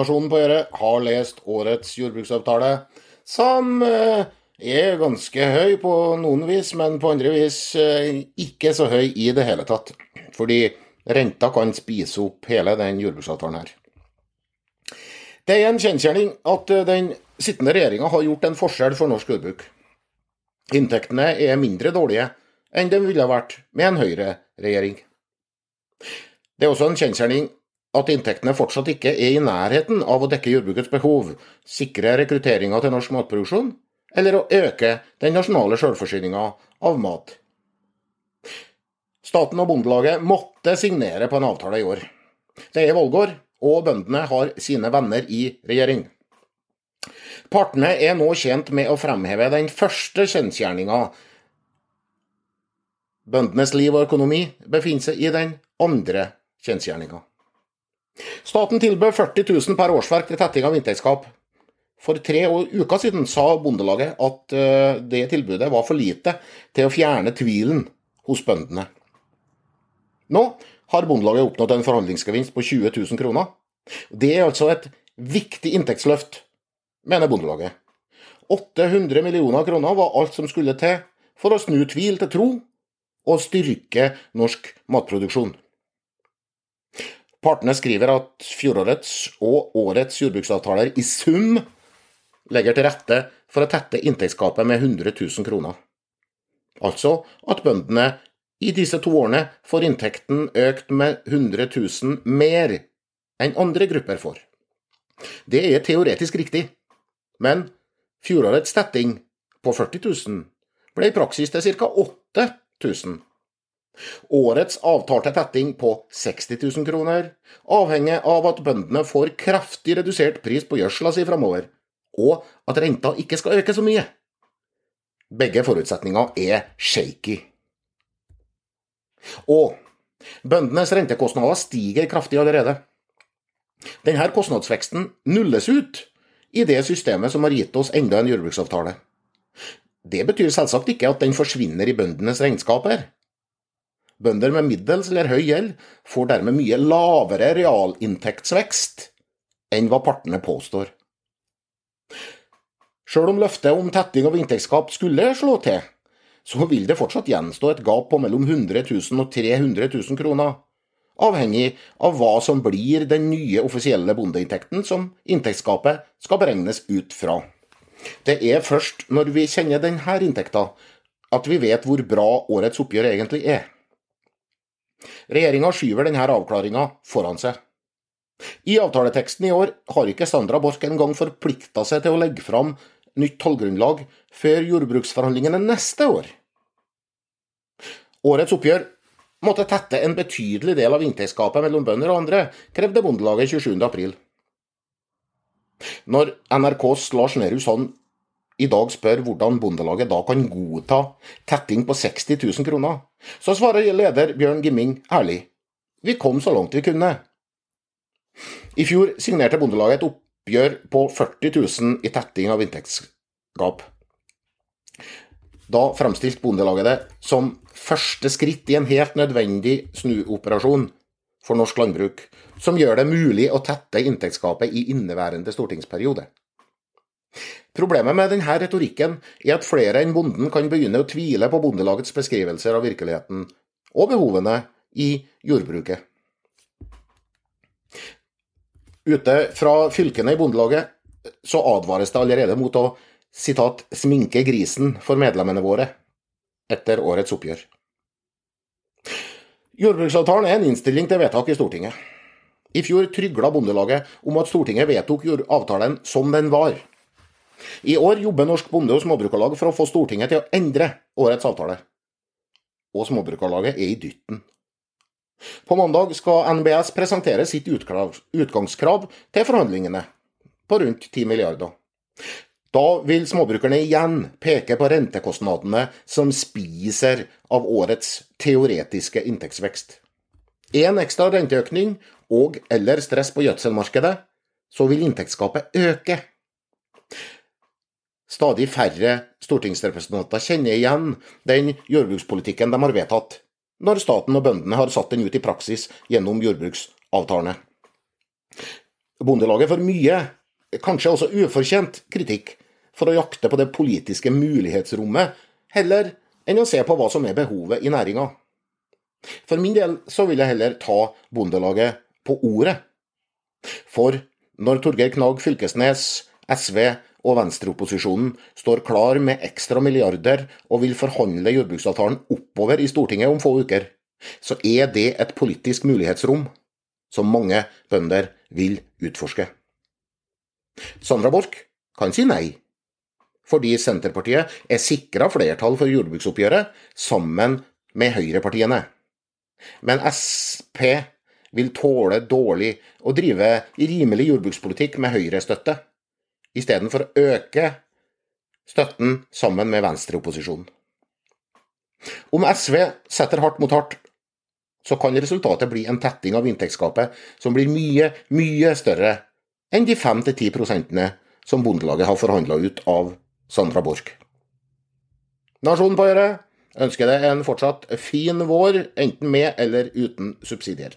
Nasjonen på Øre har lest årets jordbruksavtale, som eh, er ganske høy på noen vis, men på andre vis eh, ikke så høy i det hele tatt. Fordi renta kan spise opp hele den jordbruksavtalen her. Det er en kjensgjerning at eh, den sittende regjeringa har gjort en forskjell for norsk jordbruk. Inntektene er mindre dårlige enn de ville vært med en Høyre-regjering. Det er også en kjensgjerning at inntektene fortsatt ikke er i nærheten av å dekke jordbrukets behov, sikre rekrutteringa til norsk matproduksjon eller å øke den nasjonale sjølforsyninga av mat. Staten og Bondelaget måtte signere på en avtale i år. Det er valgår, og bøndene har sine venner i regjering. Partene er nå tjent med å fremheve den første kjensgjerninga. Bøndenes liv og økonomi befinner seg i den andre kjensgjerninga. Staten tilbød 40 000 per årsverk til tetting av inntektsgap. For tre uker siden sa Bondelaget at eh, det tilbudet var for lite til å fjerne tvilen hos bøndene. Nå har Bondelaget oppnådd en forhandlingsgevinst på 20 000 kroner. Det er altså et viktig inntektsløft, mener Bondelaget. 800 millioner kroner var alt som skulle til for å snu tvil til tro og styrke norsk matproduksjon. Partene skriver at fjorårets og årets jordbruksavtaler i sum legger til rette for å tette inntektsgapet med 100 000 kroner. Altså at bøndene i disse to årene får inntekten økt med 100 000 mer enn andre grupper får. Det er teoretisk riktig, men fjorårets tetting på 40 000 ble i praksis til ca. 8000. Årets avtalte tetting på 60 000 kroner avhenger av at bøndene får kraftig redusert pris på gjødsla si framover, og at renta ikke skal øke så mye. Begge forutsetninger er shaky. Og bøndenes rentekostnader stiger kraftig allerede. Denne kostnadsveksten nulles ut i det systemet som har gitt oss enda en jordbruksavtale. Det betyr selvsagt ikke at den forsvinner i bøndenes regnskaper. Bønder med middels eller høy gjeld får dermed mye lavere realinntektsvekst enn hva partene påstår. Sjøl om løftet om tetting av inntektsgap skulle slå til, så vil det fortsatt gjenstå et gap på mellom 100 000 og 300 000 kroner, avhengig av hva som blir den nye offisielle bondeinntekten som inntektsgapet skal beregnes ut fra. Det er først når vi kjenner denne inntekta, at vi vet hvor bra årets oppgjør egentlig er. Regjeringa skyver denne avklaringa foran seg. I avtaleteksten i år har ikke Sandra Borch engang forplikta seg til å legge fram nytt tallgrunnlag før jordbruksforhandlingene neste år. Årets oppgjør måtte tette en betydelig del av inntektsgapet mellom bønder og andre, krevde Bondelaget 27.4. Når NRKs Lars Nehru Sand i dag spør hvordan Bondelaget da kan godta tetting på 60 000 kroner, så svarer leder Bjørn Gimming ærlig vi kom så langt vi kunne. I fjor signerte Bondelaget et oppgjør på 40 000 i tetting av inntektsgap. Da fremstilte Bondelaget det som første skritt i en helt nødvendig snuoperasjon for norsk landbruk, som gjør det mulig å tette inntektsgapet i inneværende stortingsperiode. Problemet med denne retorikken er at flere enn bonden kan begynne å tvile på Bondelagets beskrivelser av virkeligheten og behovene i jordbruket. Ute fra fylkene i Bondelaget så advares det allerede mot å citat, 'sminke grisen' for medlemmene våre etter årets oppgjør. Jordbruksavtalen er en innstilling til vedtak i Stortinget. I fjor trygla Bondelaget om at Stortinget vedtok avtalen som den var. I år jobber Norsk Bonde- og Småbrukarlag for å få Stortinget til å endre årets avtale. Og Småbrukarlaget er i dytten. På mandag skal NBS presentere sitt utgangskrav til forhandlingene, på rundt 10 milliarder. Da vil småbrukerne igjen peke på rentekostnadene som spiser av årets teoretiske inntektsvekst. En ekstra renteøkning og eller stress på gjødselmarkedet, så vil inntektsgapet øke. Stadig færre stortingsrepresentanter kjenner igjen den jordbrukspolitikken de har vedtatt, når staten og bøndene har satt den ut i praksis gjennom jordbruksavtalene. Bondelaget får mye, kanskje også ufortjent, kritikk for å jakte på det politiske mulighetsrommet, heller enn å se på hva som er behovet i næringa. For min del så vil jeg heller ta Bondelaget på ordet. For når Torgeir Knag Fylkesnes, SV og venstreopposisjonen står klar med ekstra milliarder og vil forhandle jordbruksavtalen oppover i Stortinget om få uker, så er det et politisk mulighetsrom som mange bønder vil utforske. Sandra Borch kan si nei, fordi Senterpartiet er sikra flertall for jordbruksoppgjøret sammen med høyrepartiene. Men Sp vil tåle dårlig å drive rimelig jordbrukspolitikk med høyrestøtte, istedenfor å øke støtten sammen med venstreopposisjonen. Om SV setter hardt mot hardt, så kan resultatet bli en tetting av inntektsgapet som blir mye, mye større enn de 5-10 prosentene som Bondelaget har forhandla ut av Sandra Borch. Nasjonen på øret ønsker deg en fortsatt fin vår, enten med eller uten subsidier.